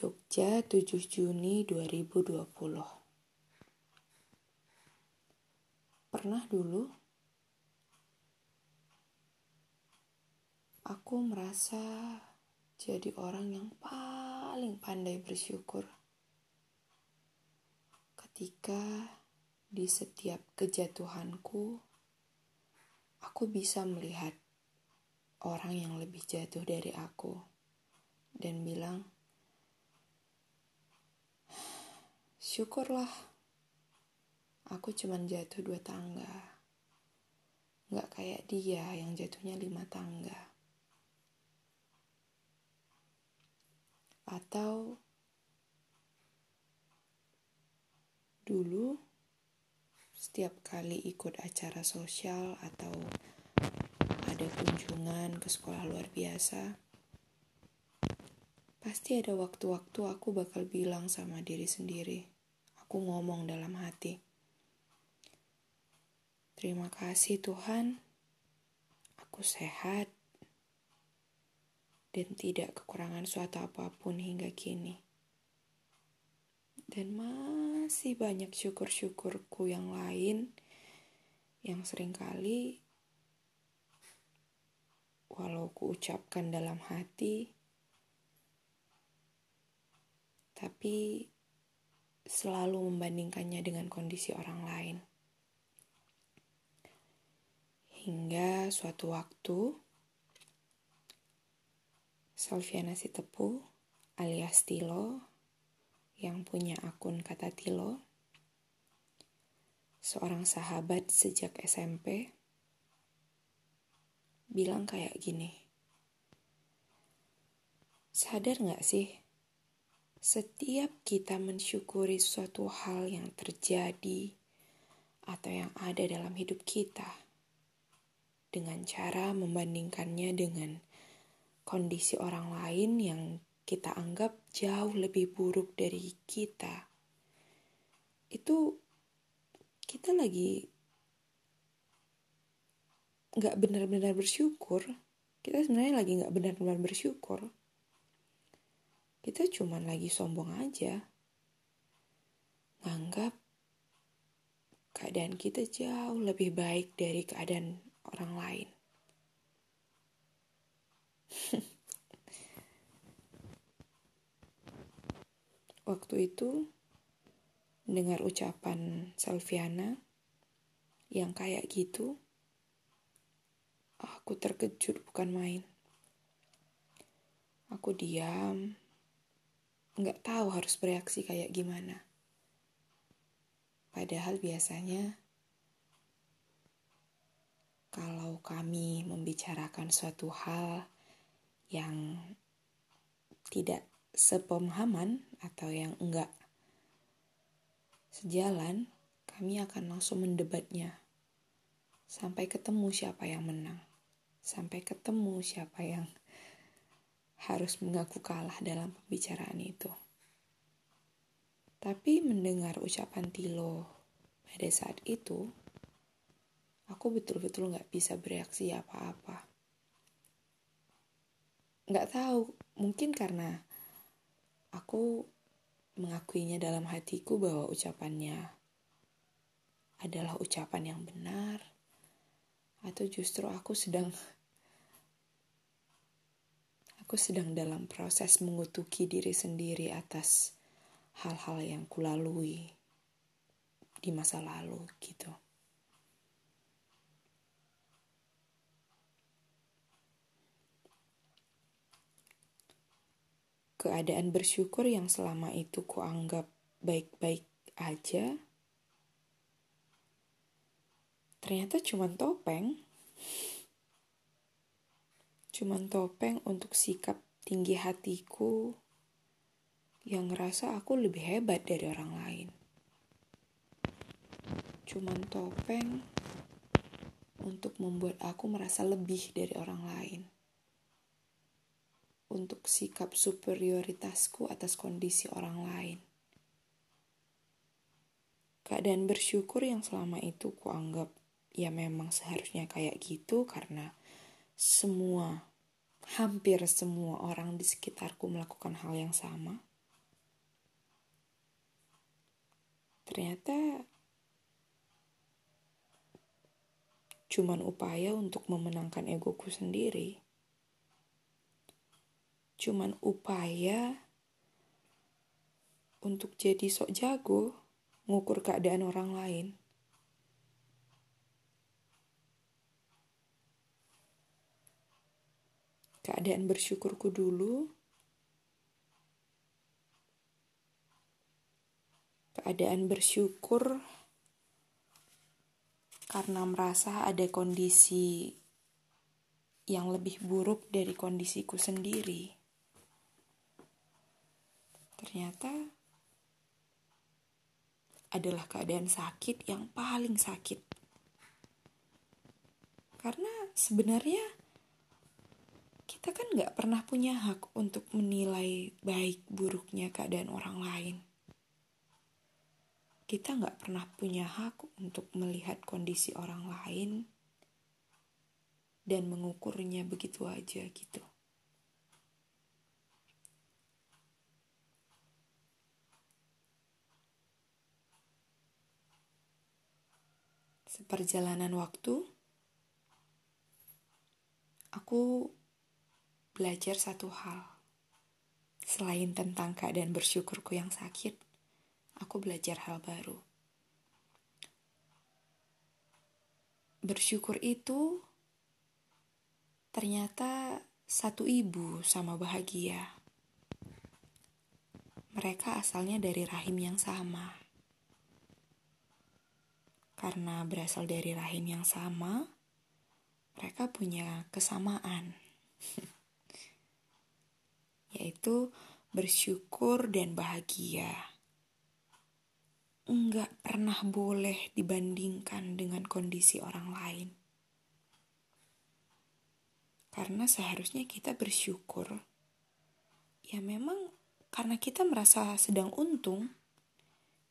Jogja 7 Juni 2020 Pernah dulu aku merasa jadi orang yang paling pandai bersyukur ketika di setiap kejatuhanku aku bisa melihat orang yang lebih jatuh dari aku dan bilang Syukurlah, aku cuman jatuh dua tangga. Nggak kayak dia yang jatuhnya lima tangga. Atau dulu setiap kali ikut acara sosial atau ada kunjungan ke sekolah luar biasa, pasti ada waktu-waktu aku bakal bilang sama diri sendiri, Aku ngomong dalam hati. Terima kasih Tuhan, aku sehat dan tidak kekurangan suatu apa pun hingga kini. Dan masih banyak syukur-syukurku yang lain yang sering kali walau ku ucapkan dalam hati, tapi selalu membandingkannya dengan kondisi orang lain. Hingga suatu waktu, Salviana Sitepu alias Tilo yang punya akun kata Tilo, seorang sahabat sejak SMP, bilang kayak gini. Sadar gak sih setiap kita mensyukuri suatu hal yang terjadi atau yang ada dalam hidup kita, dengan cara membandingkannya dengan kondisi orang lain yang kita anggap jauh lebih buruk dari kita, itu kita lagi nggak benar-benar bersyukur. Kita sebenarnya lagi nggak benar-benar bersyukur kita cuma lagi sombong aja. Nganggap keadaan kita jauh lebih baik dari keadaan orang lain. Waktu itu dengar ucapan Salviana yang kayak gitu, aku terkejut bukan main. Aku diam, nggak tahu harus bereaksi kayak gimana. Padahal biasanya kalau kami membicarakan suatu hal yang tidak sepemahaman atau yang enggak sejalan, kami akan langsung mendebatnya sampai ketemu siapa yang menang, sampai ketemu siapa yang harus mengaku kalah dalam pembicaraan itu. Tapi mendengar ucapan Tilo pada saat itu, aku betul-betul gak bisa bereaksi apa-apa. Gak tahu, mungkin karena aku mengakuinya dalam hatiku bahwa ucapannya adalah ucapan yang benar, atau justru aku sedang aku sedang dalam proses mengutuki diri sendiri atas hal-hal yang kulalui di masa lalu gitu. Keadaan bersyukur yang selama itu kuanggap baik-baik aja, ternyata cuma topeng cuman topeng untuk sikap tinggi hatiku yang ngerasa aku lebih hebat dari orang lain. Cuman topeng untuk membuat aku merasa lebih dari orang lain. Untuk sikap superioritasku atas kondisi orang lain. Keadaan bersyukur yang selama itu kuanggap ya memang seharusnya kayak gitu karena semua hampir semua orang di sekitarku melakukan hal yang sama. Ternyata cuman upaya untuk memenangkan egoku sendiri. Cuman upaya untuk jadi sok jago, ngukur keadaan orang lain. Keadaan bersyukurku dulu keadaan bersyukur karena merasa ada kondisi yang lebih buruk dari kondisiku sendiri. Ternyata adalah keadaan sakit yang paling sakit. Karena sebenarnya kita kan gak pernah punya hak untuk menilai baik buruknya keadaan orang lain kita nggak pernah punya hak untuk melihat kondisi orang lain dan mengukurnya begitu aja gitu. Seperjalanan waktu, aku belajar satu hal. Selain tentang keadaan bersyukurku yang sakit, aku belajar hal baru. Bersyukur itu ternyata satu ibu sama bahagia. Mereka asalnya dari rahim yang sama. Karena berasal dari rahim yang sama, mereka punya kesamaan. Yaitu bersyukur dan bahagia enggak pernah boleh dibandingkan dengan kondisi orang lain. Karena seharusnya kita bersyukur. Ya memang karena kita merasa sedang untung,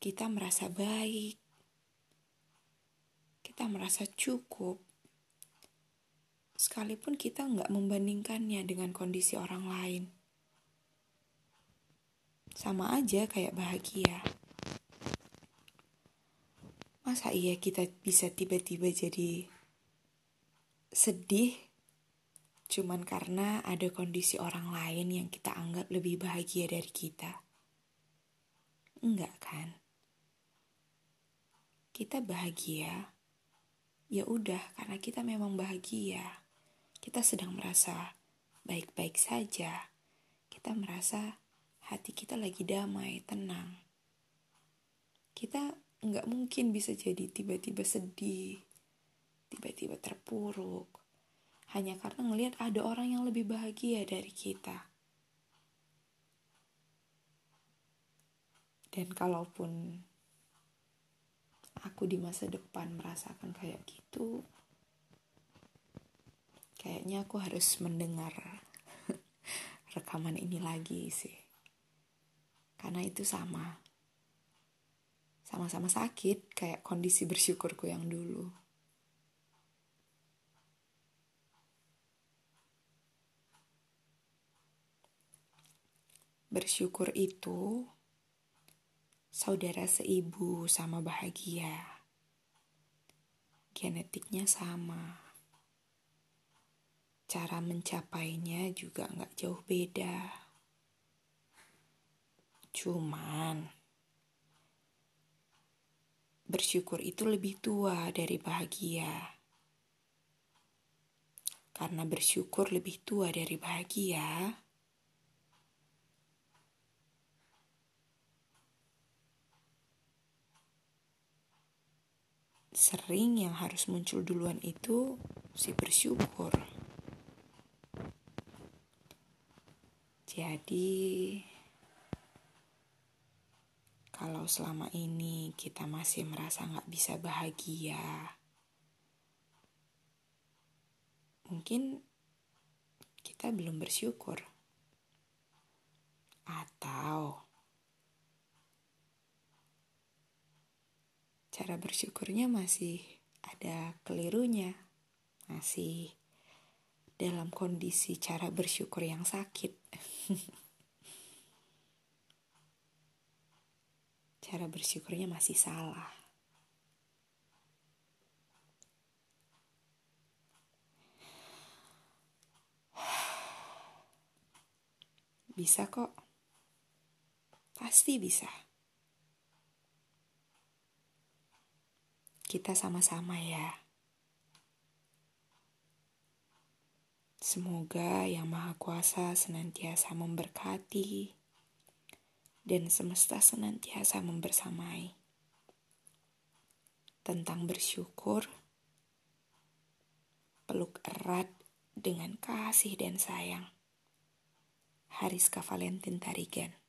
kita merasa baik, kita merasa cukup. Sekalipun kita nggak membandingkannya dengan kondisi orang lain. Sama aja kayak bahagia. Masa iya kita bisa tiba-tiba jadi sedih cuman karena ada kondisi orang lain yang kita anggap lebih bahagia dari kita? Enggak kan? Kita bahagia, ya udah karena kita memang bahagia. Kita sedang merasa baik-baik saja. Kita merasa hati kita lagi damai, tenang. Kita nggak mungkin bisa jadi tiba-tiba sedih, tiba-tiba terpuruk, hanya karena ngelihat ada orang yang lebih bahagia dari kita. Dan kalaupun aku di masa depan merasakan kayak gitu, kayaknya aku harus mendengar rekaman ini lagi sih. Karena itu sama sama-sama sakit kayak kondisi bersyukurku yang dulu. Bersyukur itu saudara seibu sama bahagia. Genetiknya sama. Cara mencapainya juga nggak jauh beda. Cuman bersyukur itu lebih tua dari bahagia. Karena bersyukur lebih tua dari bahagia, sering yang harus muncul duluan itu si bersyukur. Jadi, kalau selama ini kita masih merasa nggak bisa bahagia, mungkin kita belum bersyukur, atau cara bersyukurnya masih ada kelirunya, masih dalam kondisi cara bersyukur yang sakit. cara bersyukurnya masih salah. Bisa kok. Pasti bisa. Kita sama-sama ya. Semoga Yang Maha Kuasa senantiasa memberkati dan semesta senantiasa membersamai. Tentang bersyukur, peluk erat dengan kasih dan sayang. Hariska Valentin Tarigan